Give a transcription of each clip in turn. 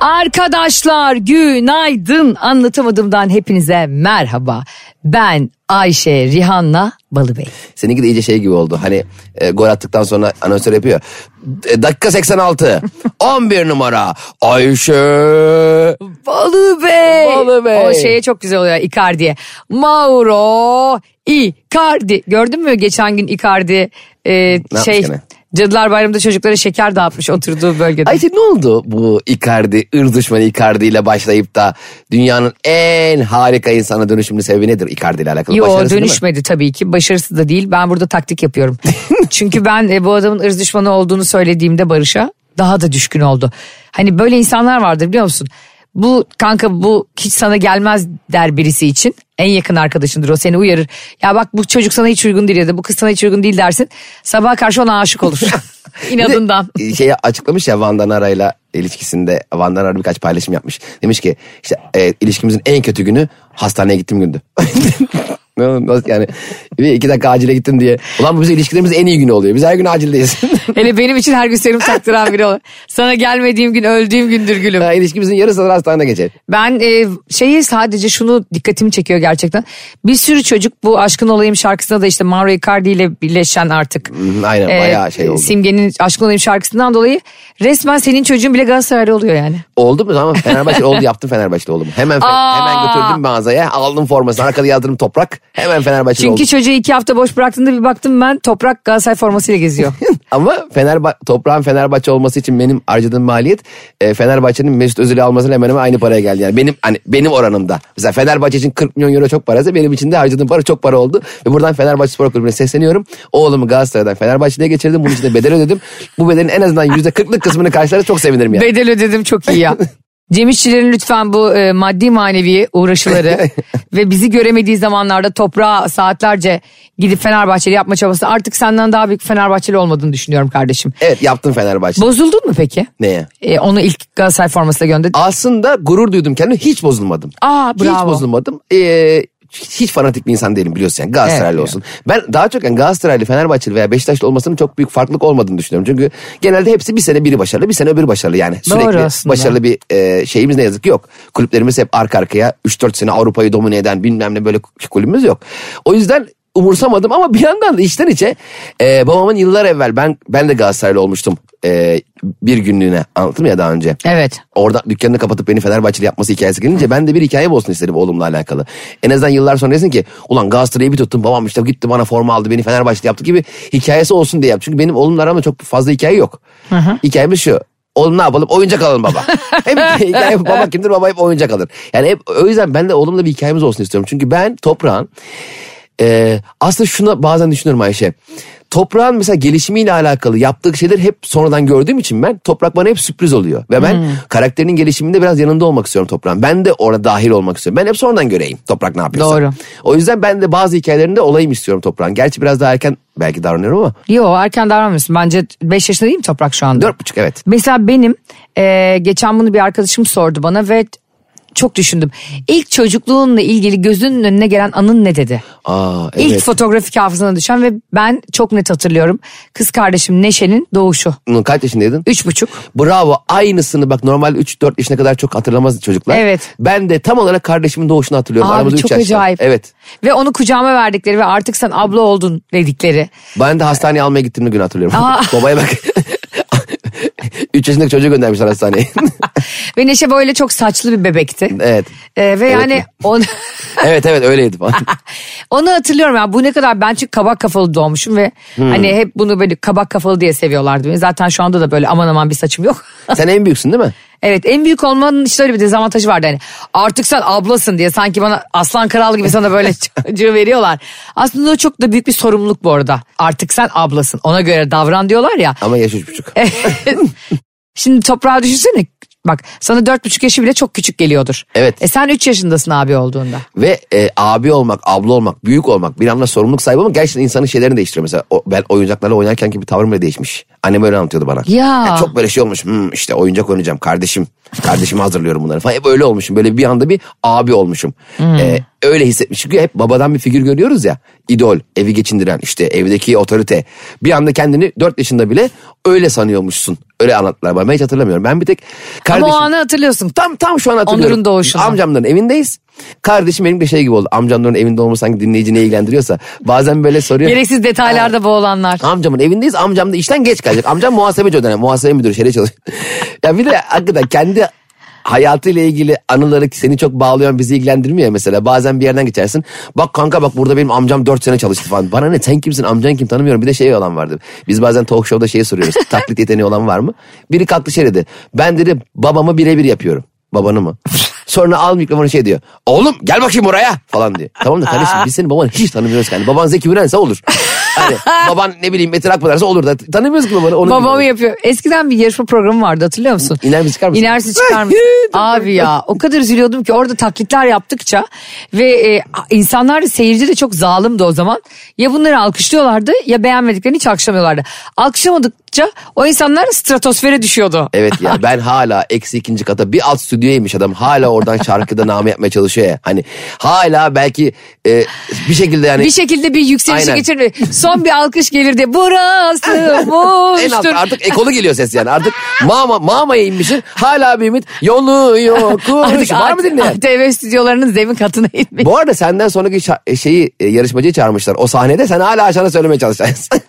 Arkadaşlar günaydın anlatamadığımdan hepinize merhaba. Ben Ayşe Rihanna Balıbey. Seninki de iyice şey gibi oldu. Hani e, gol attıktan sonra anonsör yapıyor. E, dakika 86. 11 numara. Ayşe. Balıbey. Balıbey. O şeye çok güzel oluyor Icardi'ye. Mauro Icardi. Gördün mü geçen gün Icardi e, yapmış şey? Cadılar Bayramı'nda çocuklara şeker dağıtmış oturduğu bölgede. Ayşe ne oldu bu Icardi, ırz düşmanı Icardi ile başlayıp da dünyanın en harika insana dönüşümünün sebebi nedir Icardi ile alakalı? Yo Başarısı değil mi? dönüşmedi tabii ki. Başarısı da değil. Ben burada taktik yapıyorum. Çünkü ben e, bu adamın ırz düşmanı olduğunu söylediğimde Barış'a daha da düşkün oldu. Hani böyle insanlar vardır biliyor musun? Bu kanka bu hiç sana gelmez der birisi için. En yakın arkadaşındır o seni uyarır. Ya bak bu çocuk sana hiç uygun değil ya da bu kız sana hiç uygun değil dersin. Sabaha karşı ona aşık olur. İnadından. De, Şeyi açıklamış ya Vandan Ara'yla ilişkisinde Vandan Ara birkaç paylaşım yapmış. Demiş ki işte e, ilişkimizin en kötü günü hastaneye gittiğim gündü. Ne oldu, Nasıl yani bir iki dakika acile gittim diye. Ulan bu bizim ilişkilerimizin en iyi günü oluyor. Biz her gün acildeyiz. Hele benim için her gün serum taktıran biri olur. Sana gelmediğim gün öldüğüm gündür gülüm. Ha, ilişkimizin yarısı hastanede geçer. Ben e, şeyi sadece şunu dikkatimi çekiyor gerçekten. Bir sürü çocuk bu Aşkın Olayım şarkısında da işte Mauro Icardi ile birleşen artık. Aynen, bayağı şey oldu. Simge'nin Aşkın Olayım şarkısından dolayı resmen senin çocuğun bile Galatasaraylı oluyor yani. Oldu mu tamam Fenerbahçe oldu yaptım Fenerbahçeli oldum. Hemen Aa! hemen götürdüm mağazaya aldım formasını arkada yazdırdım toprak hemen Fenerbahçeli Çünkü oldum. çocuğu iki hafta boş bıraktığında bir baktım ben toprak Galatasaray formasıyla geziyor. Ama Fenerba toprağın Fenerbahçe olması için benim harcadığım maliyet e, Fenerbahçe'nin Mesut Özil'i almasıyla hemen hemen aynı paraya geldi. Yani benim hani benim oranımda. Mesela Fenerbahçe için 40 milyon euro çok paraysa benim için de harcadığım para çok para oldu. Ve buradan Fenerbahçe Spor Kulübü'ne sesleniyorum. Oğlumu Galatasaray'dan Fenerbahçe'ye geçirdim. Bunun için de bedel ödedim. Bu bedelin en azından %40'lık kısmını karşılarsa çok sevinirim yani. Bedel ödedim çok iyi ya. Cem İşçilerin lütfen bu e, maddi manevi uğraşıları ve bizi göremediği zamanlarda toprağa saatlerce gidip Fenerbahçeli yapma çabası artık senden daha büyük Fenerbahçeli olmadığını düşünüyorum kardeşim. Evet yaptım Fenerbahçe. Bozuldun mu peki? Neye? E, onu ilk Galatasaray formasıyla gönderdi. Aslında gurur duydum kendime hiç bozulmadım. Aa, Hiç bravo. bozulmadım. Ee, hiç fanatik bir insan değilim biliyorsun yani Galatasaraylı Evet. olsun. Ben daha çok yani Galatasaraylı, Fenerbahçeli veya Beşiktaşlı olmasının çok büyük farklılık olmadığını düşünüyorum. Çünkü genelde hepsi bir sene biri başarılı, bir sene öbürü başarılı yani. Sürekli başarılı bir e, şeyimiz ne yazık ki yok. Kulüplerimiz hep arka arkaya 3-4 sene Avrupa'yı domine eden bilmem ne böyle kulübümüz yok. O yüzden umursamadım ama bir yandan da içten içe e, babamın yıllar evvel ben ben de Galatasaraylı olmuştum e, bir günlüğüne anlattım ya daha önce. Evet. Orada dükkanını kapatıp beni Fenerbahçeli yapması hikayesi gelince ben de bir hikaye olsun istedim oğlumla alakalı. En azından yıllar sonra desin ki ulan Galatasaray'ı bir tuttum babam işte gitti bana forma aldı beni Fenerbahçeli yaptı gibi hikayesi olsun diye yaptım. Çünkü benim oğlumla aramda çok fazla hikaye yok. Hikayemiz şu. Oğlum ne yapalım oyuncak alalım baba. hep hikaye baba kimdir baba hep oyuncak alır. Yani hep o yüzden ben de oğlumla bir hikayemiz olsun istiyorum. Çünkü ben toprağın e, aslında şuna bazen düşünüyorum Ayşe. Toprağın mesela gelişimiyle alakalı yaptığı şeyler hep sonradan gördüğüm için ben toprak bana hep sürpriz oluyor. Ve ben karakterinin gelişiminde biraz yanında olmak istiyorum toprağın. Ben de orada dahil olmak istiyorum. Ben hep sonradan göreyim toprak ne yapıyorsa. Doğru. O yüzden ben de bazı hikayelerinde olayım istiyorum toprağın. Gerçi biraz daha erken belki davranıyorum ama. Yo erken davranmıyorsun. Bence 5 yaşında değil mi Toprak şu anda? Dört buçuk evet. Mesela benim e, geçen bunu bir arkadaşım sordu bana ve çok düşündüm. İlk çocukluğunla ilgili gözünün önüne gelen anın ne dedi? Aa evet. İlk fotoğrafik hafızana düşen ve ben çok net hatırlıyorum. Kız kardeşim Neşe'nin doğuşu. Kaç yaşındaydın? Üç buçuk. Bravo aynısını bak normal 3-4 yaşına kadar çok hatırlamaz çocuklar. Evet. Ben de tam olarak kardeşimin doğuşunu hatırlıyorum. Abi Aramızda çok acayip. Evet. Ve onu kucağıma verdikleri ve artık sen abla oldun dedikleri. Ben de hastaneye almaya gittiğim gün hatırlıyorum. Babaya bak. 3 yaşındaki çocuğu göndermişler hastaneye. Ve Neşe böyle çok saçlı bir bebekti. evet. Ee, ve yani onu, Evet evet öyleydi falan. onu hatırlıyorum ya bu ne kadar ben çünkü kabak kafalı doğmuşum ve Hmm. hani hep bunu böyle kabak kafalı diye seviyorlardı. Zaten şu anda da böyle aman aman bir saçım yok. Sen en büyüksün değil mi? Evet en büyük olmanın işte öyle bir dezavantajı vardı. Hani artık sen ablasın diye sanki bana aslan kral gibi sana böyle çocuğu veriyorlar. Aslında o çok da büyük bir sorumluluk bu arada. Artık sen ablasın ona göre davran diyorlar ya. Ama yaş üç buçuk. Şimdi toprağa düşünsene bak sana dört buçuk yaşı bile çok küçük geliyordur. Evet. E sen üç yaşındasın abi olduğunda. Ve e, abi olmak, abla olmak, büyük olmak, bir anda sorumluluk sahibi olmak gerçekten insanın şeylerini değiştiriyor. Mesela o, ben oyuncaklarla oynarken ki bir tavrım bile değişmiş. Annem öyle anlatıyordu bana. Ya. Yani çok böyle şey olmuş. Hmm, işte oyuncak oynayacağım kardeşim. Kardeşime hazırlıyorum bunları falan. Hep öyle olmuşum. Böyle bir anda bir abi olmuşum. E, öyle hissetmiş. Çünkü hep babadan bir figür görüyoruz ya. İdol, evi geçindiren, işte evdeki otorite. Bir anda kendini 4 yaşında bile öyle sanıyormuşsun. Öyle anlattılar bana. Ben hiç hatırlamıyorum. Ben bir tek kardeşim... Ama o anı hatırlıyorsun. Tam tam şu an hatırlıyorum. Onur'un doğuşunu. Amcamların evindeyiz. Kardeşim benim de şey gibi oldu. Amcamların evinde olması sanki dinleyici ne ilgilendiriyorsa. Bazen böyle soruyor. Gereksiz detaylarda boğulanlar. Amcamın evindeyiz. Amcam da işten geç gelecek. Amcam muhasebeci o dönem. Muhasebe müdürü şeyle çalışıyor. ya bir de hakikaten kendi hayatıyla ilgili anıları seni çok bağlayan bizi ilgilendirmiyor ya mesela. Bazen bir yerden geçersin. Bak kanka bak burada benim amcam 4 sene çalıştı falan. Bana ne sen kimsin amcan kim tanımıyorum. Bir de şey olan vardı. Biz bazen talk show'da şeyi soruyoruz. Taklit yeteneği olan var mı? Biri kalktı şey dedi. Ben dedi babamı birebir yapıyorum. Babanı mı? Sonra al mikrofonu şey diyor. Oğlum gel bakayım oraya falan diyor. Tamam da kardeşim biz senin babanı hiç tanımıyoruz. Yani baban Zeki Mürense olur. Hani baban ne bileyim Metin Akpınar'sa olur da tanımıyoruz ki babanı. Onun Babam yapıyor. Eskiden bir yarışma programı vardı hatırlıyor musun? İner mi çıkar mısın? İnersin çıkar mısın? Abi ya o kadar üzülüyordum ki orada taklitler yaptıkça ve e, insanlar da seyirci de çok zalimdi o zaman. Ya bunları alkışlıyorlardı ya beğenmediklerini hiç alkışlamıyorlardı. Alkışlamadıkça o insanlar stratosfere düşüyordu. Evet ya ben hala eksi ikinci kata bir alt stüdyoymuş adam. Hala oradan şarkıda namı yapmaya çalışıyor ya. Hani hala belki e, bir şekilde yani. Bir şekilde bir yükselişe Aynen. geçirir. Son bir alkış gelirdi. Burası en alt boştur. artık ekolu geliyor ses yani. Artık mama mamaya inmişsin. Hala bir ümit yolu yokmuş. Var mı dinleyen? TV stüdyolarının zemin katına inmiş. Bu arada senden sonraki şa- şeyi e, yarışmacıyı çağırmışlar. O sahnede sen hala aşağıda söylemeye çalışacaksın.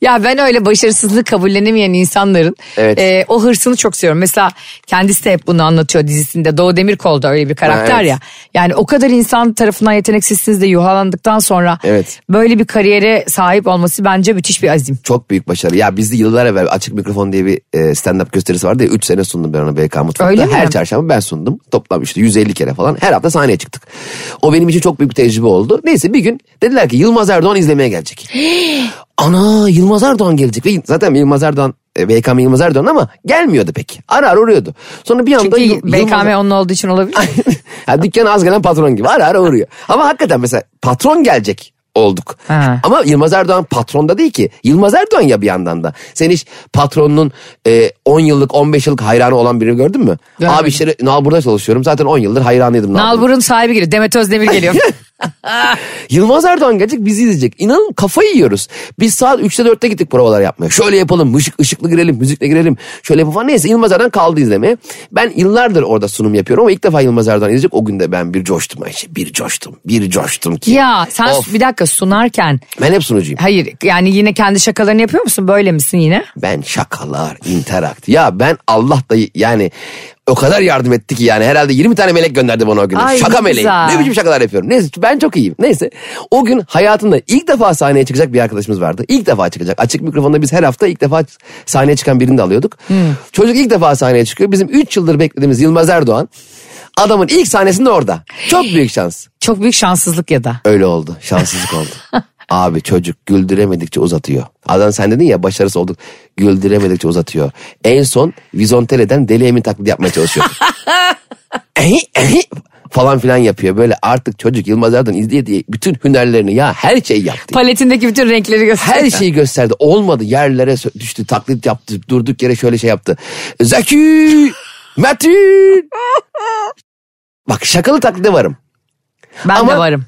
Ya ben öyle başarısızlığı kabullenemeyen insanların Evet. e, o hırsını çok seviyorum. Mesela kendisi de hep bunu anlatıyor dizisinde. Doğu Demirkol da öyle bir karakter Ha, evet. ya. Yani o kadar insan tarafından yeteneksizsiniz de yuhalandıktan sonra Evet. böyle bir kariyere sahip olması bence müthiş bir azim. Çok büyük başarı. Ya bizde yıllar evvel Açık Mikrofon diye bir e, stand-up gösterisi vardı ya. 3 sene sundum ben onu BK Mutfak'ta. Öyle mi? Her çarşamba ben sundum. Toplam işte 150 kere falan. Her hafta sahneye çıktık. O benim için çok büyük bir tecrübe oldu. Neyse bir gün dediler ki Yılmaz Erdoğan izlemeye gelecek. Ana Yılmaz Erdoğan gelecek. Ve zaten Yılmaz Erdoğan e, BKM Yılmaz Erdoğan ama gelmiyordu pek. Ara ara uğruyordu. Sonra bir anda Çünkü BKM Yılmaz- onun olduğu için olabilir. ya dükkana az gelen patron gibi ara ara uğruyor. Ama hakikaten mesela patron gelecek olduk. Ha. Ama Yılmaz Erdoğan patronda değil ki. Yılmaz Erdoğan ya bir yandan da. Sen hiç patronunun e, 10 yıllık 15 yıllık hayranı olan birini gördün mü? Görmedim. Abi işte Nalbur'da çalışıyorum. Zaten 10 yıldır hayranıydım Nalbur'un. Nalbur'un sahibi geliyor. Demet Özdemir geliyor. Yılmaz Erdoğan gelecek bizi izleyecek. İnanın kafayı yiyoruz. Biz saat 3'te 4'te gittik provalar yapmaya. Şöyle yapalım ışık, ışıklı girelim müzikle girelim. Şöyle yapalım falan. Neyse Yılmaz Erdoğan kaldı izlemeye. Ben yıllardır orada sunum yapıyorum ama ilk defa Yılmaz Erdoğan izleyecek. O gün de ben bir coştum Ayşe. Bir coştum. Bir coştum ki. ya sen Of. bir dakika sunarken Ben hep sunucuyum. hayır yani yine kendi şakalarını yapıyor musun? Böyle misin yine? Ben şakalar, interakt. Ya ben Allah da yani o kadar yardım etti ki yani herhalde 20 tane melek gönderdi bana o gün. Ay, Şaka ne meleği. güzel. Ne biçim şakalar yapıyorum. Neyse ben çok iyiyim. Neyse o gün hayatında ilk defa sahneye çıkacak bir arkadaşımız vardı. İlk defa çıkacak. Açık mikrofonda biz her hafta ilk defa sahneye çıkan birini de alıyorduk. Çocuk ilk defa sahneye çıkıyor. Bizim 3 yıldır beklediğimiz Yılmaz Erdoğan adamın ilk sahnesinde orada. Çok büyük şans. Çok büyük şanssızlık ya da. Öyle oldu. Şanssızlık oldu. Abi çocuk güldüremedikçe uzatıyor. Adam sen dedin ya başarısı olduk. Güldüremedikçe uzatıyor. En son Vizontele'den Deli Emin taklidi yapmaya çalışıyor. Ehi, ehi falan filan yapıyor. Böyle artık çocuk Yılmaz Erdoğan izleye diye bütün hünerlerini ya her şeyi yaptı. Paletindeki bütün renkleri gösteriyor. Her şeyi gösterdi. Olmadı. Yerlere düştü. Taklit yaptı. Durduk yere şöyle şey yaptı. Zeki! Metin! Bak şakalı taklide varım. Ben de Ama- varım.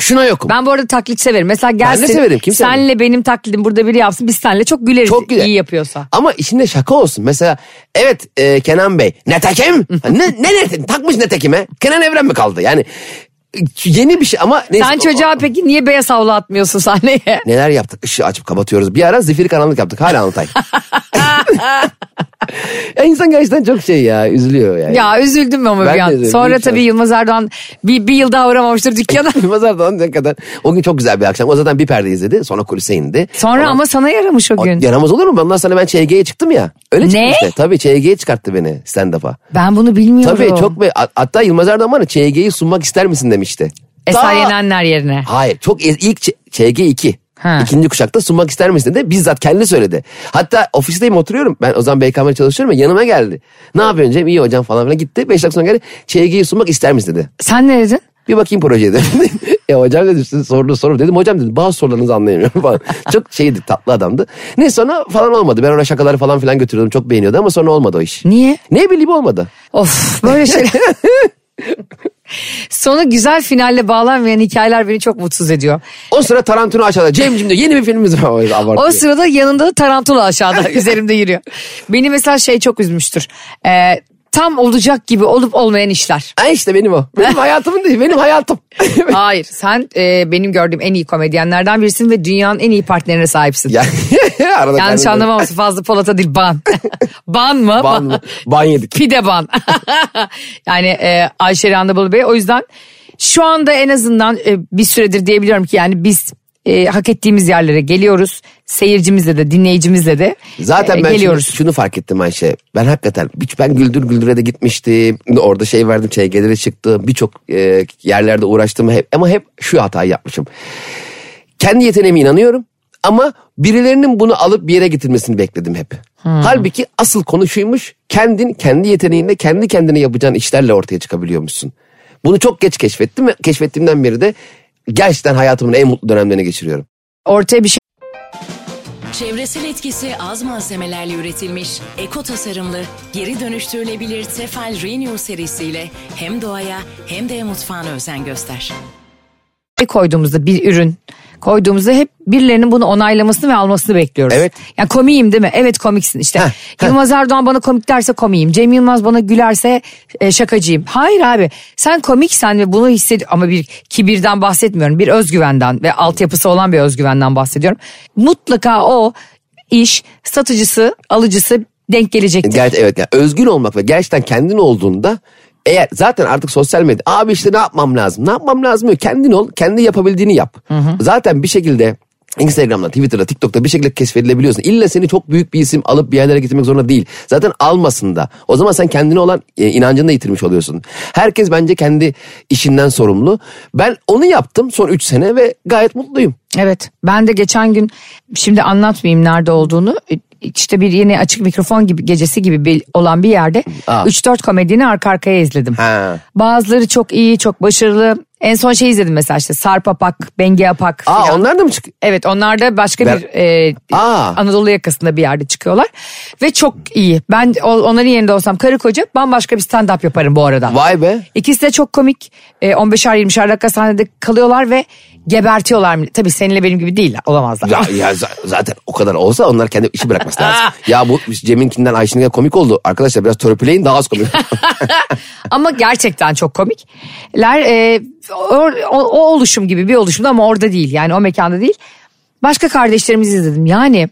Şuna yokum. Ben bu arada taklit severim. Mesela gelsin severim, kim senle benim taklidim burada biri yapsın biz senle çok güleriz Çok güzel. iyi yapıyorsa. Ama içinde şaka olsun. Mesela evet e, Kenan Bey netekim ne, ne netekim takmış netekime Kenan Evren mi kaldı yani yeni bir şey ama neyse, Sen o- çocuğa peki niye beyaz havlu atmıyorsun sahneye? neler yaptık ışığı açıp kapatıyoruz bir ara zifiri karanlık yaptık hala anlatayım. ya insan gerçekten çok şey ya üzülüyor yani. Ya üzüldüm ama Ben bir an. üzüldüm, Sonra tabii. Yılmaz Erdoğan bir, bir yıl daha uğramamıştır dükkana. Yılmaz Erdoğan ne kadar o gün çok güzel bir akşam o zaten bir perde izledi sonra kulise indi. Sonra Ondan- ama sana yaramış o O- gün. Yaramaz olur mu? Ondan sonra ben ÇG'ye çıktım ya. Öyle Ne? çıktım işte. Tabii ÇG'ye çıkarttı beni stand-up'a. Ben bunu bilmiyorum. Tabii çok be hat- hatta Yılmaz Erdoğan bana ÇG'yi sunmak ister misin demişti. Eser Yenenler yerine. Hayır çok ez- ilk ÇG 2 Ha. İkinci kuşakta sunmak ister misin dedi. Bizzat kendi söyledi. Hatta ofisteyim oturuyorum. Ben o zaman BKM'de çalışıyorum ya yanıma geldi. Ne yapıyorsun Cem? İyi hocam falan filan gitti. Beş dakika sonra geldi. ÇG'yi sunmak ister misin dedi. Sen ne dedin? Bir bakayım projeye dedim. e hocam dedi sizin sorduğunuz soru dedim. Hocam dedi bazı sorularınızı anlayamıyorum falan. çok şeydi tatlı adamdı. Ne sonra falan olmadı. Ben ona şakaları falan filan götürüyordum. Çok beğeniyordu ama sonra olmadı o iş. Niye? Ne bileyim olmadı. Of böyle şeyler. Sonu güzel finalle bağlanmayan hikayeler beni çok mutsuz ediyor. O sıra Tarantino aşağıda. Cem'cim diyor yeni bir filmimiz var. O sırada yanında da tarantula aşağıda üzerimde yürüyor. Beni mesela şey çok üzmüştür. Ee, tam olacak gibi olup olmayan işler. Ha işte benim o. Benim hayatımın değil benim hayatım. Hayır sen e, benim gördüğüm en iyi komedyenlerden birisin ve dünyanın en iyi partnerine sahipsin. ya, arada Yanlış kendimi- anlamaması fazla Polat'a değil ban. ban mı? Ban mı? Ban yedik. Pide ban. yani e, Ayşe Randabalı Bey o yüzden şu anda en azından e, bir süredir diyebiliyorum ki yani biz e, hak ettiğimiz yerlere geliyoruz. Seyircimizle de dinleyicimizle de Zaten e, ben geliyoruz. şunu, şunu fark ettim Ayşe. Ben hakikaten hiç ben Güldür Güldür'e de gitmiştim. Orada şey verdim ÇG'lere çıktım. Birçok e, yerlerde uğraştım hep. Ama hep şu hatayı yapmışım. Kendi yeteneğime inanıyorum. Ama birilerinin bunu alıp bir yere getirmesini bekledim hep. Halbuki asıl konu şuymuş. Kendin kendi yeteneğinle kendi kendine yapacağın işlerle ortaya çıkabiliyormuşsun. Bunu çok geç keşfettim ve keşfettiğimden beri de gerçekten hayatımın en mutlu dönemlerini geçiriyorum. Ortaya bir şey Çevresel etkisi az malzemelerle üretilmiş, eko tasarımlı, geri dönüştürülebilir Tefal Renew serisiyle hem doğaya hem de mutfağına özen göster. koyduğumuzda bir ürün koyduğumuzda hep birilerinin bunu onaylamasını ve almasını bekliyoruz. Evet. Yani komiyim değil mi? Evet komiksin işte. Heh, heh. Yılmaz Erdoğan bana komik derse komiyim. Cem Yılmaz bana gülerse e, şakacıyım. Hayır abi sen komiksen ve bunu hissed ama bir kibirden bahsetmiyorum. Bir özgüvenden ve altyapısı olan bir özgüvenden bahsediyorum. Mutlaka o iş satıcısı alıcısı denk gelecektir. Ger evet yani özgün olmak ve gerçekten kendin olduğunda eğer zaten artık sosyal medya abi işte ne yapmam lazım ne yapmam lazım yok kendin ol kendi yapabildiğini yap. Zaten bir şekilde Instagram'da, Twitter'da, TikTok'ta bir şekilde keşfedilebiliyorsun. İlla seni çok büyük bir isim alıp bir yerlere getirmek zorunda değil. Zaten almasın da. O zaman sen kendine olan e, inancını da yitirmiş oluyorsun. Herkes bence kendi işinden sorumlu. Ben onu yaptım son 3 sene ve gayet mutluyum. Evet ben de geçen gün şimdi anlatmayayım nerede olduğunu işte bir yeni açık mikrofon gibi gecesi gibi bir, olan bir yerde Aa. 3-4 komedyeni arka arkaya izledim. Ha. Bazıları çok iyi çok başarılı en son şey izledim mesela işte Sarp Apak, Bengi Apak Aa filan. onlar da mı çık? Evet onlar da başka Ben- bir e, Aa. Anadolu yakasında bir yerde çıkıyorlar. Ve çok iyi. Ben onların yerinde olsam karı koca bambaşka bir stand-up yaparım bu arada. Vay be. İkisi de çok komik. E, 15'er 20'şer dakika sahnede kalıyorlar ve gebertiyorlar. millet. Tabii seninle benim gibi değil olamazlar. Ya, ya za- zaten o kadar olsa onlar kendi işi bırakması lazım. ya bu Cem'inkinden Ayşe'ninkinden komik oldu. Arkadaşlar biraz törpüleyin daha az komik. Ama gerçekten çok komikler. E, o, o, o oluşum gibi bir oluşumda ama orada değil. Yani o mekanda değil. Başka kardeşlerimizi izledim. Yani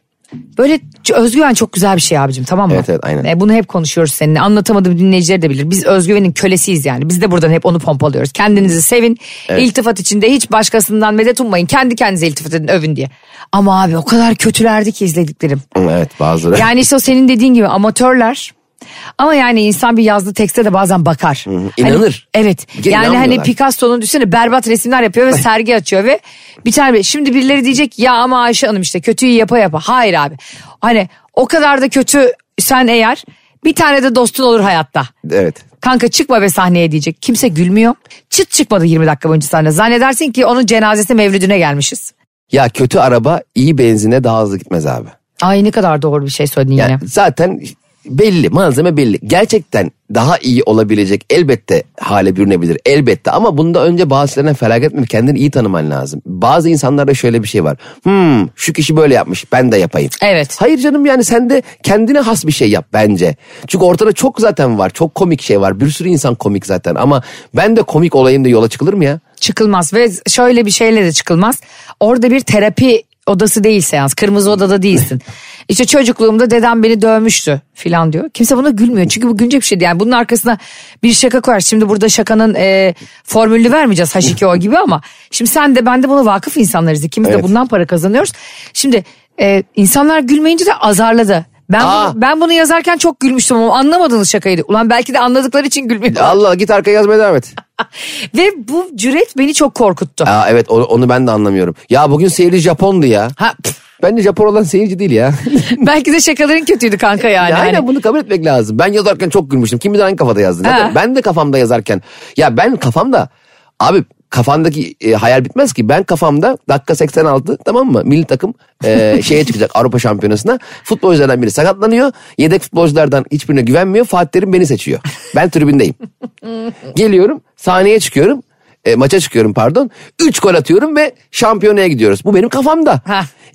böyle özgüven çok güzel bir şey abicim tamam mı? Evet, evet, aynen. E, bunu hep konuşuyoruz seninle. Anlatamadım dinleyiciler de bilir. Biz özgüvenin kölesiyiz yani. Biz de buradan hep onu pompalıyoruz. Kendinizi sevin. İltifat içinde hiç başkasından medet ummayın. Kendi kendinize iltifat edin övün diye. Ama abi o kadar kötülerdi ki izlediklerim. evet bazıları. Yani işte o senin dediğin gibi amatörler. Ama yani insan bir yazdığı tekste de bazen bakar. İnanır. Hani, evet. Bir kere Yani hani. Picasso'nun düşünsene berbat resimler yapıyor ve sergi açıyor ve bir tane şimdi birileri diyecek ya ama Ayşe Hanım işte kötüyü yapa yapa. Hayır abi. Hani o kadar da kötü sen eğer bir tane de dostun olur hayatta. Evet. Kanka çıkma be sahneye diyecek. Kimse gülmüyor. Çıt çıkmadı 20 dakika boyunca sahne. Zannedersin ki onun cenazesi mevlüdüne gelmişiz. Ya kötü araba iyi benzine daha hızlı gitmez abi. Ay ne kadar doğru bir şey söyledin Yani yine. zaten belli malzeme belli. Gerçekten daha iyi olabilecek elbette hale bürünebilir elbette ama bunda önce bazılarına felaket etmeyip kendini iyi tanıman lazım. Bazı insanlarda şöyle bir şey var. Hmm şu kişi böyle yapmış ben de yapayım. Evet. Hayır canım yani sen de kendine has bir şey yap bence. Çünkü ortada çok zaten var çok komik şey var bir sürü insan komik zaten ama ben de komik olayım da yola çıkılır mı ya? çıkılmaz ve şöyle bir şeyle de çıkılmaz. Orada bir terapi odası değil seans. Kırmızı odada değilsin. İşte çocukluğumda dedem beni dövmüştü filan diyor. Kimse buna gülmüyor. Çünkü bu güncel bir şeydi. Yani bunun arkasına bir şaka koyar. Şimdi burada şakanın e, formülünü vermeyeceğiz H2O gibi ama şimdi sen de ben de buna vakıf insanlarız. İkimiz Evet. de bundan para kazanıyoruz. Şimdi e, insanlar gülmeyince de azarladı. Ben Aa. bunu, ben bunu yazarken çok gülmüştüm ama anlamadığınız şakaydı. Ulan belki de anladıkları için gülmüyor. Allah git arkaya yazmaya devam et. Ve bu cüret beni çok korkuttu. Aa, evet onu, onu ben de anlamıyorum. Ya bugün seyirci Japondu ya. Ha, pf, Bence Japon olan seyirci değil ya. belki de şakaların kötüydü kanka yani. Ya aynen Hani- bunu kabul etmek lazım. Ben yazarken çok gülmüştüm. Kim bilir hangi kafada. Zaten Ben de kafamda yazarken. Ya ben kafamda abi kafandaki e, hayal bitmez ki. Ben kafamda dakika 86 tamam mı? Milli takım e, şeye çıkacak Avrupa Şampiyonası'na. Futbolculardan biri sakatlanıyor. Yedek futbolculardan hiçbirine güvenmiyor. Fatih Terim beni seçiyor. Ben tribündeyim. Geliyorum sahneye çıkıyorum. E, maça çıkıyorum pardon. Üç gol atıyorum ve şampiyonaya gidiyoruz. Bu benim kafamda.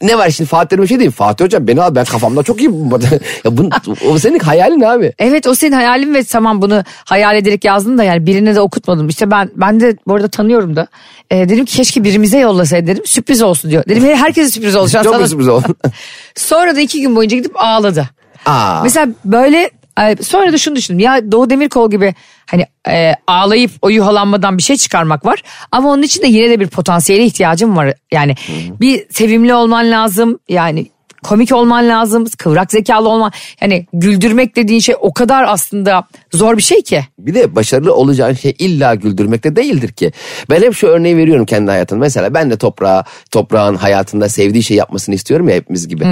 Ne var şimdi Fatih Terim bir şey değil. Fatih Hocam beni al ben kafamda çok iyi. ya bunu, o senin hayalin abi. Evet o senin hayalin ve tamam bunu hayal ederek yazdın da yani birine de okutmadım. İşte ben ben de bu arada tanıyorum da. Ee, dedim ki keşke birimize yollasaydı dedim sürpriz olsun diyor. Dedim "Her- herkese sürpriz olacak. Çok sana. sürpriz oldu. Sonra da iki gün boyunca gidip ağladı. Aa. Mesela böyle e, sonra da şunu düşündüm. Ya Doğu Demirkol gibi hani e, ağlayıp o yuhalanmadan bir şey çıkarmak var. Ama onun için de yine de bir potansiyele ihtiyacım var. Yani bir sevimli olman lazım. Yani komik olman lazım kıvrak zekalı olman yani güldürmek dediğin şey o kadar aslında zor bir şey ki. Bir de başarılı olacağın şey illa güldürmekte değildir ki. Ben hep şu örneği veriyorum kendi hayatımda. Mesela ben de toprağa, toprağın hayatında sevdiği şey yapmasını istiyorum ya hepimiz gibi.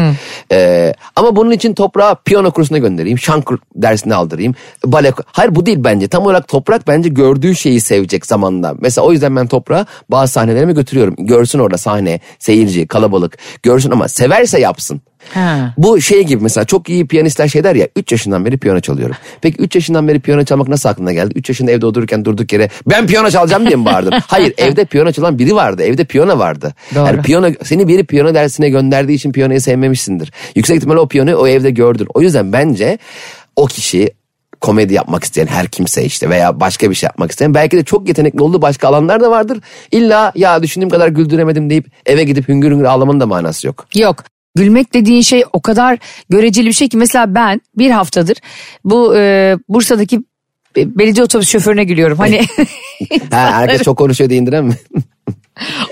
Ee, ama bunun için toprağı piyano kursuna göndereyim. Şan dersini aldırayım. Bale. Hayır bu değil bence. Tam olarak toprak bence gördüğü şeyi sevecek zamanında. Mesela o yüzden ben toprağı bazı sahnelerime götürüyorum. Görsün orada sahne, seyirci, kalabalık. Görsün ama severse yapsın. Ha. Bu şey gibi mesela çok iyi piyanistler şey der ya 3 yaşından beri piyano çalıyorum. Peki 3 yaşından beri piyano çalmak nasıl aklına geldi? 3 yaşında evde otururken durduk yere ben piyano çalacağım diye mi bağırdın? Hayır evde piyano çalan biri vardı. Evde piyano vardı. Doğru. Yani piyano seni biri piyano dersine gönderdiği için piyanoyu sevmemişsindir. Yüksek ihtimalle o piyanoyu o evde gördün. O yüzden bence o kişi komedi yapmak isteyen her kimse işte veya başka bir şey yapmak isteyen belki de çok yetenekli olduğu başka alanlar da vardır. İlla ya düşündüğüm kadar güldüremedim deyip eve gidip hüngür hüngür ağlamanın da manası yok. Yok. Gülmek dediğin şey o kadar göreceli bir şey ki mesela ben bir haftadır bu e, Bursa'daki be- belediye otobüs şoförüne gülüyorum. Hani Ha, herkes çok konuşuyor diye indiren mi?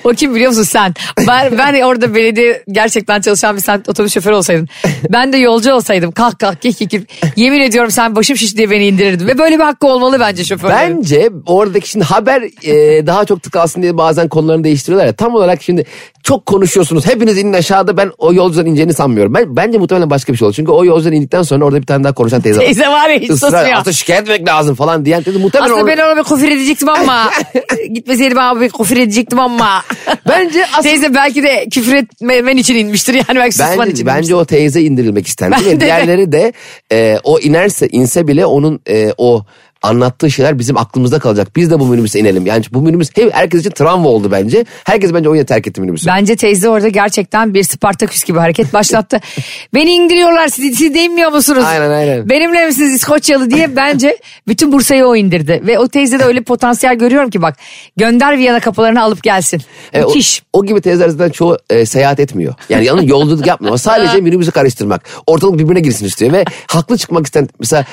o kim biliyor musun sen? Ben, ben orada belediye gerçekten çalışan bir sen otobüs şoförü olsaydın. Ben de yolcu olsaydım kalk kalk kik kik. Yemin ediyorum sen başım şiş diye beni indirirdin. Ve böyle bir hakkı olmalı bence şoförlerin. Bence oradaki şimdi haber e, daha çok tıkalsın diye bazen konularını değiştiriyorlar ya. Tam olarak şimdi çok konuşuyorsunuz. Hepiniz inin aşağıda ben o yolcudan ineceğini sanmıyorum. Ben, bence muhtemelen başka bir şey oldu. Çünkü o yolcudan indikten sonra orada bir tane daha konuşan teyze var. Teyze var ya hiç susmuyor. aslında şikayet etmek lazım falan diyen teyze muhtemelen Aslında orada- ben ona bir kufür edecektim ama gitmeseydim abi bir kufür edecektim ama. Bence aslında- Teyze belki de küfür etmemen için inmiştir yani belki susman Bence, için bence inmiştir. o teyze indirilmek istendi. Ve de. diğerleri de e, o inerse inse bile onun e, o anlattığı şeyler bizim aklımızda kalacak. Biz de bu minibüse inelim. Yani bu minibüs hep herkes için travma oldu bence. Herkes bence o yüzden terk etti minibüsü. Bence teyze orada gerçekten bir Spartaküs gibi hareket başlattı. Beni indiriyorlar siz, siz de inmiyor musunuz? Aynen, aynen. Benimle misiniz İskoçyalı diye bence bütün Bursa'yı o indirdi. Ve o teyze de öyle potansiyel görüyorum ki bak gönder Viyana kapılarını alıp gelsin. E, o, o gibi teyzeler zaten çoğu e, seyahat etmiyor. Yani yalnız yolculuk yapmıyor. Sadece minibüsü karıştırmak. Ortalık birbirine girsin istiyor ve haklı çıkmak isteyen mesela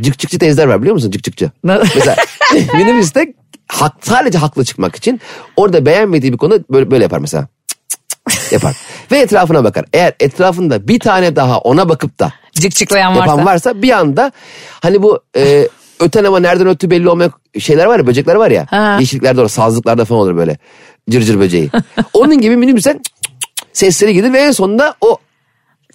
cıkçıkçı teyzeler var biliyor musun cıkçıkçı? Ne? mesela minibüste hak, sadece haklı çıkmak için orada beğenmediği bir konu böyle, böyle yapar mesela. Yapar. ve etrafına bakar. Eğer etrafında bir tane daha ona bakıp da Cık çıklayan varsa. yapan varsa bir anda hani bu e, öten ama nereden öttü belli olmayan şeyler var ya böcekler var ya. Ha. Yeşilliklerde olur sazlıklarda falan olur böyle cırcır böceği. Onun gibi minibüse cık cık cık sesleri gelir ve en sonunda o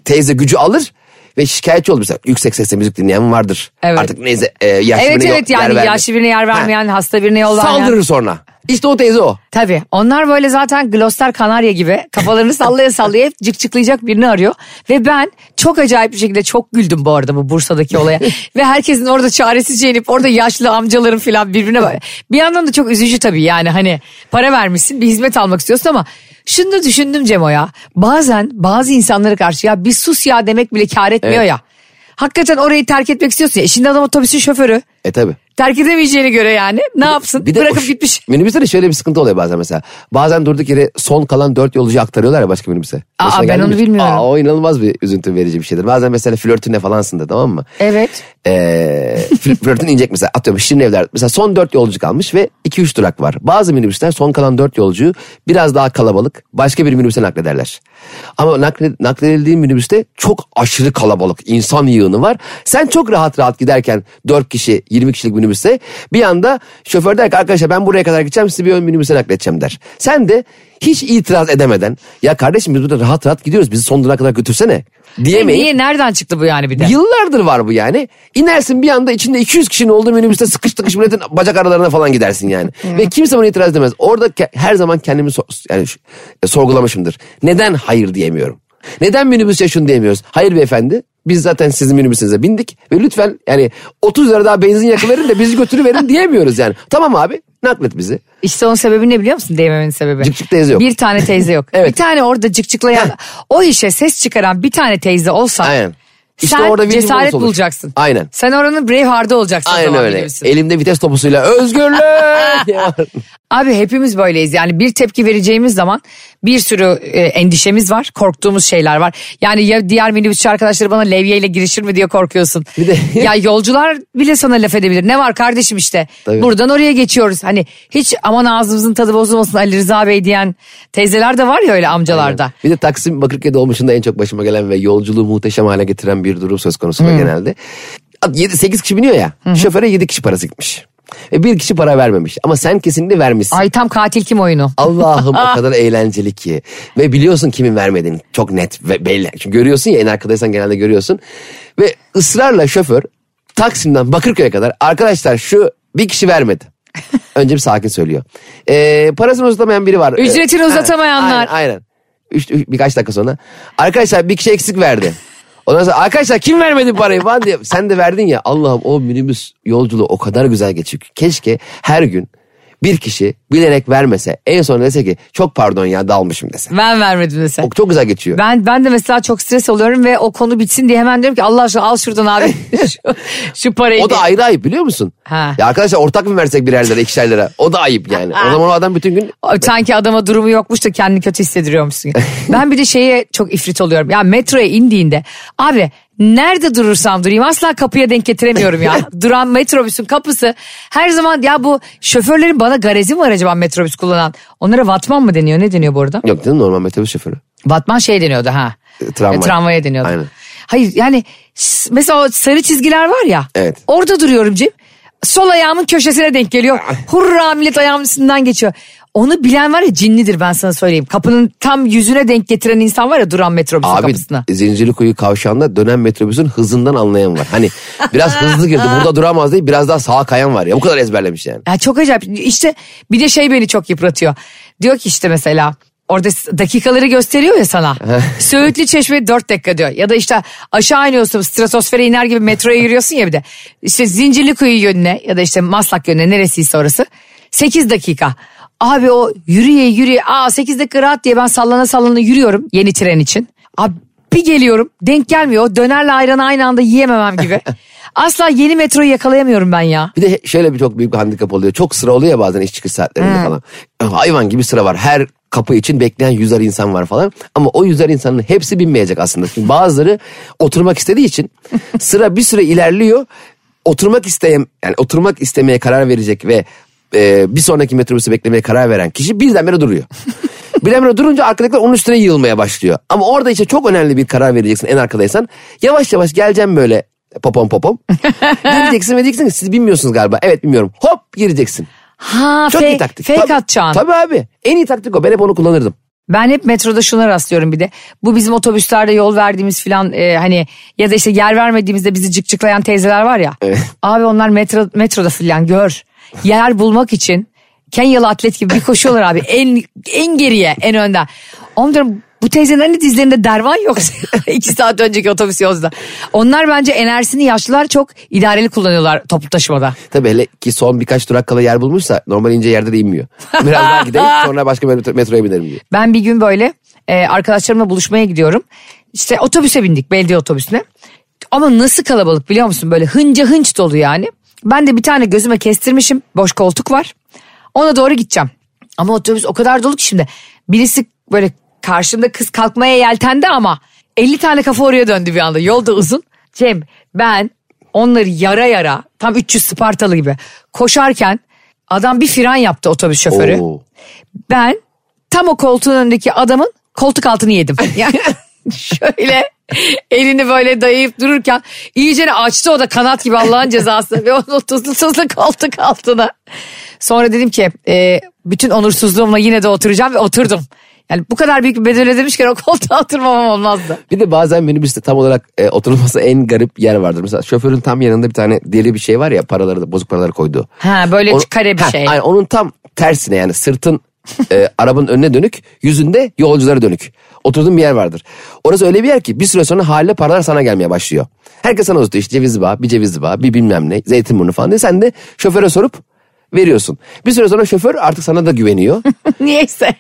teyze gücü alır ve şikayetçi olur. Mesela yüksek sesle müzik dinleyen vardır. Evet. Artık neyse e, yaşlı Evet birine evet yol- yer yani verme- yaşlı birine yer Ha. vermeyen, hasta birine yol vermeyen. Saldırır sonra. İşte o teyze o. Tabii onlar böyle zaten Gloucester Kanarya gibi kafalarını sallaya sallaya hep cıkçıklayacak birini arıyor. Ve ben çok acayip bir şekilde çok güldüm bu arada bu Bursa'daki olaya. Ve herkesin orada çaresizce inip orada yaşlı amcaların falan birbirine bak. Bir yandan da çok üzücü tabii yani hani para vermişsin bir hizmet almak istiyorsun ama şunu da düşündüm Cemo ya. Bazen bazı insanlara karşı ya bir sus ya demek bile kar etmiyor Evet. ya. Hakikaten orayı terk etmek istiyorsun ya. Şimdi adam otobüsün şoförü. E tabi. Terk edemeyeceğine göre yani ne yapsın? Bir de Bırakıp o- gitmiş. Minibüste de şöyle bir sıkıntı oluyor bazen mesela. Bazen durduk yere son kalan dört yolcuyu aktarıyorlar ya başka minibüse. Aa, Başına ben geldi onu bilmiyorum. Aa, o inanılmaz bir üzüntü verici bir şeydir. Bazen mesela flörtüne falansın da tamam mı? Evet. Ee, fl- flörtün inecek mesela atıyorum Şirin Evler mesela son dört yolcu kalmış ve 2-3 durak var. Bazı minibüsler son kalan dört yolcuyu biraz daha kalabalık başka bir minibüse naklederler. Ama nakle, nakledildiği minibüste çok aşırı kalabalık insan yığını var. Sen çok rahat rahat giderken 4 kişi 20 kişilik minibüste bir anda şoför der ki arkadaşlar ben buraya kadar gideceğim sizi bir ön minibüse nakledeceğim der. Sen de hiç itiraz edemeden ya kardeşim biz burada rahat rahat gidiyoruz bizi son durağa kadar götürsene diyemeyip Niye nereden çıktı bu yani bir de? Yıllardır var bu yani. İnersin bir anda içinde 200 kişinin olduğu minibüste sıkış tıkış milletin bacak aralarına falan gidersin yani. Ve kimse buna itiraz edemez. Orada ke- her zaman kendimi so- yani e, sorgulamışımdır. Neden hayır diyemiyorum? Neden minibüse şunu diyemiyoruz? Hayır beyefendi biz zaten sizin minibüsünüze bindik ve lütfen yani 30 lira daha benzin yakıverin de bizi götürüverin diyemiyoruz yani. Tamam abi naklet bizi. İşte onun sebebi ne biliyor musun diyememenin sebebi? Cık teyze yok. Bir tane teyze yok. Evet. Bir tane orada cıkcıklayan o işe ses çıkaran bir tane teyze olsa Aynen. İşte sen orada cesaret bulacaksın. Aynen. Sen oranın Braveheart'ı olacaksın. Aynen öyle. minibüsün. Elimde vites topusuyla özgürlük. Abi hepimiz böyleyiz yani bir tepki vereceğimiz zaman bir sürü e, endişemiz var korktuğumuz şeyler var. Yani ya diğer minibüsçü arkadaşları bana levyeyle girişir mi diye korkuyorsun. Bir de- ya yolcular bile sana laf edebilir ne var kardeşim işte Tabii. buradan oraya geçiyoruz. Hani hiç aman ağzımızın tadı bozulmasın Ali Rıza Bey diyen teyzeler de var ya öyle amcalarda. Bir de Taksim Bakırköy dolmuşunda en çok başıma gelen ve yolculuğu muhteşem hale getiren bir durum söz konusu da genelde. 7-8 kişi biniyor ya. Şoföre 7 kişi parası gitmiş. Ve bir kişi para vermemiş. Ama sen kesinlikle vermişsin. Ay tam katil kim oyunu. Allah'ım o kadar eğlenceli ki. Ve biliyorsun kimin vermediğini. Çok net ve belli. Çünkü görüyorsun ya en arkadaysan genelde görüyorsun. Ve ısrarla şoför Taksim'den Bakırköy'e kadar arkadaşlar şu bir kişi vermedi. Önce bir sakin söylüyor. Ee, parasını uzatamayan biri var. Ücretini Ee, uzatamayanlar. Aynen. aynen. Üç, üç- birkaç dakika sonra. Arkadaşlar bir kişi eksik verdi. Ondan sonra arkadaşlar kim vermedi parayı falan diye. Sen de verdin ya Allah'ım o minibüs yolculuğu o kadar güzel geçiyor. ki. Keşke her gün bir kişi bilerek vermese en son dese ki çok pardon ya dalmışım dese. Ben vermedim desen. O çok güzel geçiyor. Ben ben de mesela çok stres oluyorum ve o konu bitsin diye hemen diyorum ki Allah aşkına al şuradan abi şu, şu parayı. O da ayrı ayıp biliyor musun? Ha. Ya arkadaşlar ortak mı versek birer lira ikişer lira? O da ayıp yani. O zaman o adam bütün gün O Sanki adama durumu yokmuş da kendini kötü hissediyormuşsun. ben bir de şeye çok ifrit oluyorum. Ya metroya indiğinde abi nerede durursam durayım asla kapıya denk getiremiyorum ya. Duran metrobüsün kapısı her zaman ya bu şoförlerin bana garezi mi var acaba metrobüs kullanan? Onlara vatman mı deniyor ne deniyor bu arada? yok değil mi normal metrobüs şoförü. Vatman şey deniyordu ha. E, tramvay. E, tramvaya deniyordu. Aynen. Hayır yani mesela o sarı çizgiler var ya. Evet. Orada duruyorum Cem. Sol ayağımın köşesine denk geliyor. Hurra millet ayağımın üstünden geçiyor. Onu bilen var ya cinlidir ben sana söyleyeyim. Kapının tam yüzüne denk getiren insan var ya duran metrobüsün Abi kapısına. Zincirlikuyu kavşağında dönen metrobüsün hızından anlayan var. Hani biraz hızlı girdi burada duramaz değil biraz daha sağa kayan var ya. Bu kadar ezberlemiş yani. Ya çok acayip. İşte bir de şey beni çok yıpratıyor. Diyor ki işte mesela orada dakikaları gösteriyor ya sana. Söğütlü Çeşme 4 dakika diyor. Ya da işte aşağı iniyorsun stratosfere iner gibi metroya giriyorsun ya bir de. İşte Zincirlikuyu yönüne ya da işte Maslak yönüne neresiyse orası. 8 dakika. Abi o yürüye yürüye aa 8 dakika rahat diye ben sallana sallana yürüyorum yeni tren için. Abi bir geliyorum denk gelmiyor. Dönerle ayranı aynı anda yiyememem gibi. Asla yeni metroyu yakalayamıyorum ben ya. Bir de şöyle bir çok büyük bir handikap oluyor. Çok sıra oluyor ya bazen iş çıkış saatlerinde falan. Hayvan gibi sıra var. Her kapı için bekleyen yüzer insan var falan. Ama o yüzer insanın hepsi binmeyecek aslında. Çünkü bazıları oturmak istediği için sıra bir süre ilerliyor. Oturmak isteyen yani oturmak istemeye karar verecek ve e, bir sonraki metrobüsü beklemeye karar veren kişi birdenbire duruyor. Birdenbire durunca arkadakiler onun üstüne yığılmaya başlıyor. Ama orada işte çok önemli bir karar vereceksin en arkadaysan. Yavaş yavaş geleceğim böyle popom popom. Gireceksin ve diyeceksin ki siz bilmiyorsunuz galiba. Evet bilmiyorum. Hop gireceksin. Ha Çok fake, iyi taktik. fake Tabii- atacaksın. Tabii abi. En iyi taktik o. Ben hep onu kullanırdım. Ben hep metroda şuna rastlıyorum bir de. Bu bizim otobüslerde yol verdiğimiz filan e, hani ya da işte yer vermediğimizde bizi cıkcıklayan teyzeler var ya. Evet. Abi onlar metro, metroda filan gör. Yer bulmak için Kenyalı atlet gibi bir koşuyorlar abi. En en geriye en önden. Oğlum diyorum bu teyzenin hani dizlerinde derman yok. İki saat önceki otobüs yolculuğunda. Onlar bence enerjisini yaşlılar çok idareli kullanıyorlar toplu taşımada. Tabii hele ki son birkaç durak kala yer bulmuşsa normal ince yerde de inmiyor. Biraz daha gideyim sonra başka metro- metroya binerim diyor. Ben bir gün böyle e, arkadaşlarımla buluşmaya gidiyorum. İşte otobüse bindik belediye otobüsüne. Ama nasıl kalabalık biliyor musun? Böyle hınca hınç dolu yani. Ben de bir tane gözüme kestirmişim. Boş koltuk var. Ona doğru gideceğim. Ama otobüs o kadar dolu ki şimdi. Birisi böyle karşımda kız kalkmaya yeltendi ama 50 tane kafa oraya döndü bir anda. Yol da uzun. Cem ben onları yara yara tam 300 Spartalı gibi koşarken adam bir fren yaptı otobüs şoförü. Oo. Ben tam o koltuğun önündeki adamın koltuk altını yedim. Yani şöyle elini böyle dayayıp dururken iyice açtı o da kanat gibi Allah'ın cezası ve onu tuzlu tuzlu koltuk altına. Sonra dedim ki e, bütün onursuzluğumla yine de oturacağım ve oturdum. Yani bu kadar büyük bir bedel ödemişken o koltuğa oturmamam olmazdı. Bir de bazen minibüste tam olarak e, oturulması en garip yer vardır. Mesela şoförün tam yanında bir tane deri bir şey var ya paraları da bozuk paraları koyduğu. Ha böyle O- kare bir Ha, şey. aynen, onun tam tersine yani sırtın e, arabanın önüne dönük yüzünde yolculara dönük. Oturduğun bir yer vardır. Orası öyle bir yer ki bir süre sonra haliyle paralar sana gelmeye başlıyor. Herkes sana uzatıyor işte ceviz bağ, bir ceviz bağ, bir bilmem ne, zeytinburnu falan diye. Sen de şoföre sorup veriyorsun. Bir süre sonra şoför artık sana da güveniyor. Niyeyse.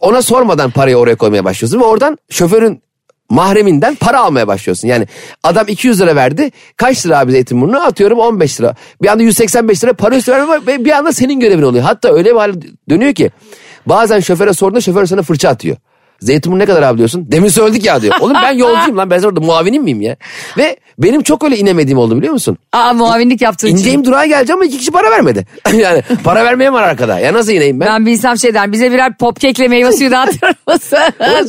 Ona sormadan parayı oraya koymaya başlıyorsun ve oradan şoförün mahreminden para almaya başlıyorsun. Yani adam 200 lira verdi. Kaç lira abi Zeytinburnu? Atıyorum 15 lira. Bir anda 185 lira para üstü verme ve bir anda senin görevin oluyor. Hatta öyle bir hale dönüyor ki bazen şoföre sorduğunda şoför sana fırça atıyor. Zeytinburnu ne kadar abi diyorsun? Demin söyledik ya diyor. Oğlum ben yolcuyum lan ben orada muavinim miyim ya? Ve benim çok öyle inemediğim oldu biliyor musun? Aa muavinlik yaptığın için. İneceğim durağa geleceğim ama iki kişi para vermedi. yani para vermeyen var arkada. Ya nasıl ineyim ben? Ben bilsem şey der bize birer pop kekle meyve suyu dağıtır mısın?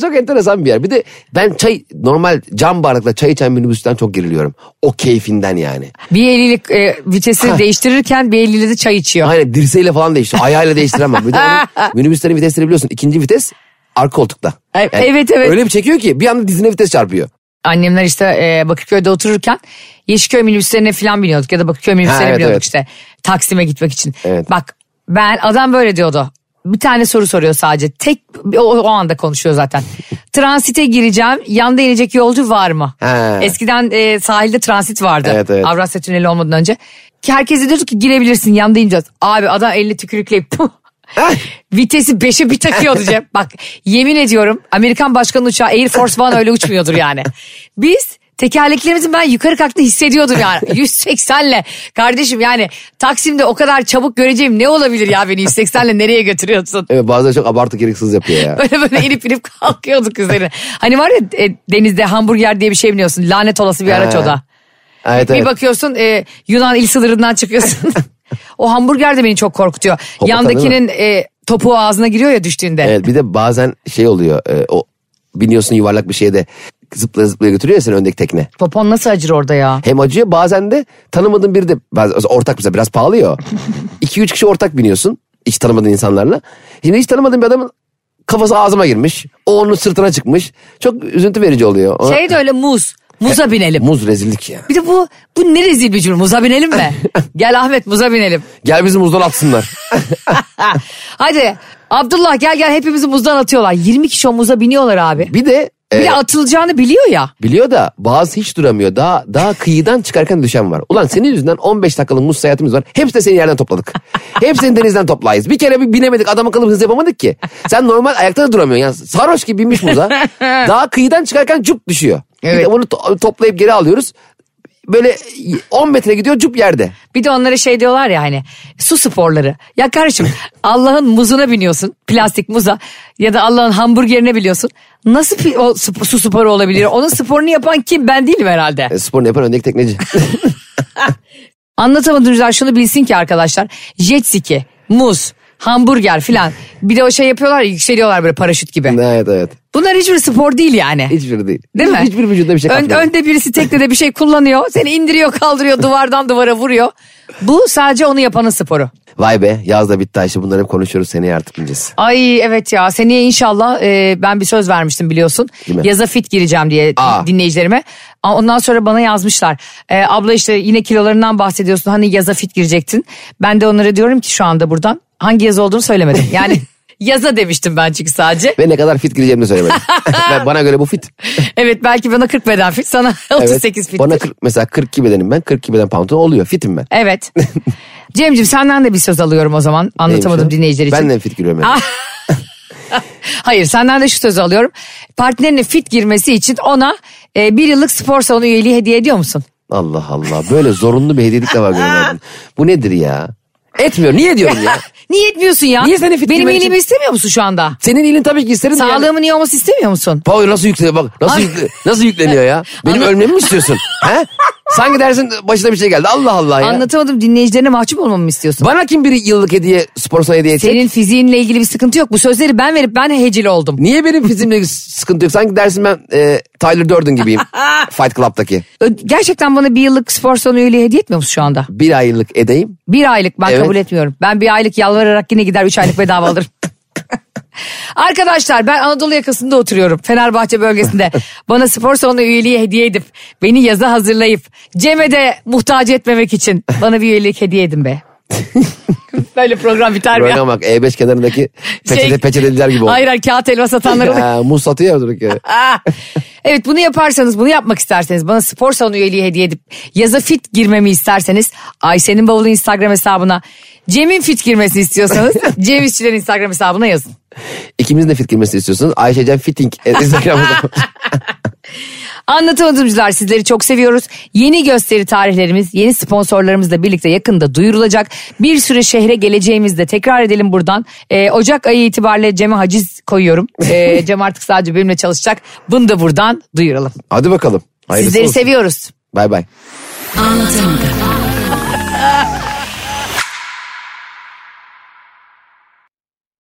Çok enteresan bir yer. Bir de ben çay normal cam bardakla çay içen minibüsten çok geriliyorum. O keyfinden yani. bir eliyle e, vitesi değiştirirken bir eliyle de çay içiyor. Aynen dirseğiyle falan değiştiriyor. Ayağıyla değiştiremem. Bir de onun minibüslerin vitesleri biliyorsun. İkinci vites arka koltukta. E- evet, evet. Öyle bir çekiyor ki bir anda dizine vites çarpıyor. Annemler işte e, Bakırköy'de otururken Yeşilköy minibüslerine falan biniyorduk ya da Bakırköy minibüslerine evet, biniyorduk evet. işte Taksim'e gitmek için. Evet. Bak ben adam böyle diyordu. Bir tane soru soruyor sadece. Tek o, o anda konuşuyor zaten. Transite gireceğim. Yanda inecek yolcu var mı? He. Eskiden e, sahilde transit vardı. Evet, evet. Avrasya Tüneli olmadan önce. Ki herkes diyordu ki girebilirsin yanda ineceğiz. Abi adam elini tükürükleyip. Vitesi beşe bir takıyordu Cem. Bak yemin ediyorum Amerikan başkanı uçağı Air Force One öyle uçmuyordur yani. Biz tekerleklerimizin ben yukarı kalktığını hissediyordum yani. 180'le kardeşim yani Taksim'de o kadar çabuk göreceğim ne olabilir ya beni 180'le nereye götürüyorsun? Evet bazıları çok abartı gereksiz yapıyor ya. Böyle böyle inip inip kalkıyorduk üzerine. Hani var ya e, denizde hamburger diye bir şey biliyorsun. Lanet olası bir araç o da. Evet Bir evet. bakıyorsun e, Yunan il sınırından çıkıyorsun. O hamburger de beni çok korkutuyor. Hopa, Yandakinin e, topuğu ağzına giriyor ya düştüğünde. Evet bir de bazen şey oluyor. e, o biniyorsun yuvarlak bir şeye de zıplaya zıplaya götürüyor ya seni öndeki tekne. Popon nasıl acır orada ya? Hem acıyor bazen de tanımadığın biri de ortak mesela biraz pahalı ya. 2-3 kişi ortak biniyorsun hiç tanımadığın insanlarla. Şimdi hiç tanımadığın bir adamın kafası ağzıma girmiş. O onun sırtına çıkmış. Çok üzüntü verici oluyor. Şey de öyle muz. Muza binelim. Muz rezillik ya. Bir de bu bu ne rezil bir cümle. Muza binelim mi? gel Ahmet muza binelim. Gel bizi muzdan atsınlar. Hadi Abdullah gel gel hepimizi muzdan atıyorlar. 20 kişi o muza biniyorlar abi. bir de Bir de atılacağını biliyor ya. biliyor da bazı hiç duramıyor. Daha daha kıyıdan çıkarken düşen var. Ulan senin yüzünden 15 dakikalık muz seyahatimiz var. Hepsi de seni yerden topladık. Hepsini denizden toplayız. Bir kere bir binemedik adam akıllı hız yapamadık ki. Sen normal ayakta da duramıyorsun. Yani sarhoş gibi binmiş muza. Daha kıyıdan çıkarken cup düşüyor. Bir Evet. de onu to- toplayıp geri alıyoruz. Böyle 10 metre gidiyor cup yerde. Bir de onlara şey diyorlar ya hani su sporları. Ya kardeşim Allah'ın muzuna biniyorsun plastik muza ya da Allah'ın hamburgerine biliyorsun. Nasıl o su sporu olabilir? Onun sporunu yapan kim? Ben değilim herhalde. E, sporunu yapan öndeki tekneci. Anlatamadığım yüzden şunu bilsin ki arkadaşlar. Jet ski, muz, hamburger filan. Bir de o şey yapıyorlar ya, yükseliyorlar böyle paraşüt gibi. evet evet. Bunlar hiçbir spor değil yani. Hiçbiri değil. Değil mi? Hiçbir vücudunda bir şey Ön- katmıyor. önde birisi teknede bir şey kullanıyor. Seni indiriyor kaldırıyor duvardan duvara vuruyor. Bu sadece onu yapanın sporu. Vay be yaz da bitti Ayşe bunları hep konuşuyoruz seneye artık bineceğiz. Ay evet ya seneye inşallah e, ben bir söz vermiştim biliyorsun. Yaza fit gireceğim diye Aa. dinleyicilerime. Ondan sonra bana yazmışlar. E, abla işte yine kilolarından bahsediyorsun hani yaza fit girecektin. Ben de onlara diyorum ki şu anda buradan hangi yaz olduğunu söylemedim. Yani yaza demiştim ben çünkü sadece. Ve ne kadar fit gireceğimi de söylemedim. Ve bana göre bu fit. Evet belki bana 40 beden fit sana 38 fit. Bana 40, mesela 42 bedenim ben 42 beden pantolon oluyor fitim ben. Evet. Cemciğim senden de bir söz alıyorum o zaman anlatamadım Neymiş dinleyiciler için. Ben de fit giriyorum yani. Hayır senden de şu sözü alıyorum. Partnerine fit girmesi için ona e, bir yıllık spor salonu üyeliği hediye ediyor musun? Allah Allah böyle zorunlu bir hediyelik de var gönderdim. Bu nedir ya? Etmiyor niye diyorum ya? Niye etmiyorsun ya? Niye seni fit Benim iyiliğimi istemiyor musun şu anda? Senin iyiliğin tabii ki isterim de yani. Sağlığımın iyi olması istemiyor musun? Power nasıl yükleniyor bak nasıl, yükle, nasıl yükleniyor ya? Benim ölmemi mi istiyorsun? He? Sanki dersin başına bir şey geldi. Allah Allah ya. Anlatamadım dinleyicilerine mahcup olmamı mı istiyorsun? Bana kim bir yıllık hediye spor salonu hediye edecek? Senin fiziğinle ilgili bir sıkıntı yok. Bu sözleri ben verip ben hecil oldum. Niye benim fizimle sıkıntı yok? Sanki dersin ben e, Tyler Durden gibiyim. Fight Club'daki. Ö- Gerçekten bana bir yıllık spor salonu üyeliği hediye etmiyor musun şu anda? Bir aylık edeyim. Bir aylık ben Evet. kabul etmiyorum. Ben bir aylık yalvararak yine gider üç aylık bedava alırım. Arkadaşlar ben Anadolu yakasında oturuyorum. Fenerbahçe bölgesinde. Bana spor salonu üyeliği hediye edip beni yaza hazırlayıp Cem'e de muhtaç etmemek için bana bir üyelik hediye edin be. Böyle program biter mi ya? Program bak E5 kenarındaki peçete Şey- peçeteliler gibi oldu. Hayır hayır kağıt elma satanlar oluyor. Ha, muz satıyor ya durduk yere. Ah. evet bunu yaparsanız bunu yapmak isterseniz bana spor salonu üyeliği hediye edip yaza fit girmemi isterseniz Ayşe'nin bavulu Instagram hesabına Cem'in fit girmesini istiyorsanız Cem İşçilerin Instagram hesabına yazın. İkimizin de fit girmesini istiyorsunuz. Ayşecan Fitting. e, Instagram'da. Anlatamadımcılar sizleri çok seviyoruz. Yeni gösteri tarihlerimiz yeni sponsorlarımızla birlikte yakında duyurulacak. Bir süre şehre geleceğimizde tekrar edelim buradan. Ee, Ocak ayı itibariyle Cem'e haciz koyuyorum. Ee, Cem artık sadece benimle çalışacak. Bunu da buradan duyuralım. Hadi bakalım. Hayırlısı Sizleri olsun. seviyoruz. Bay bay. Anlatamadım.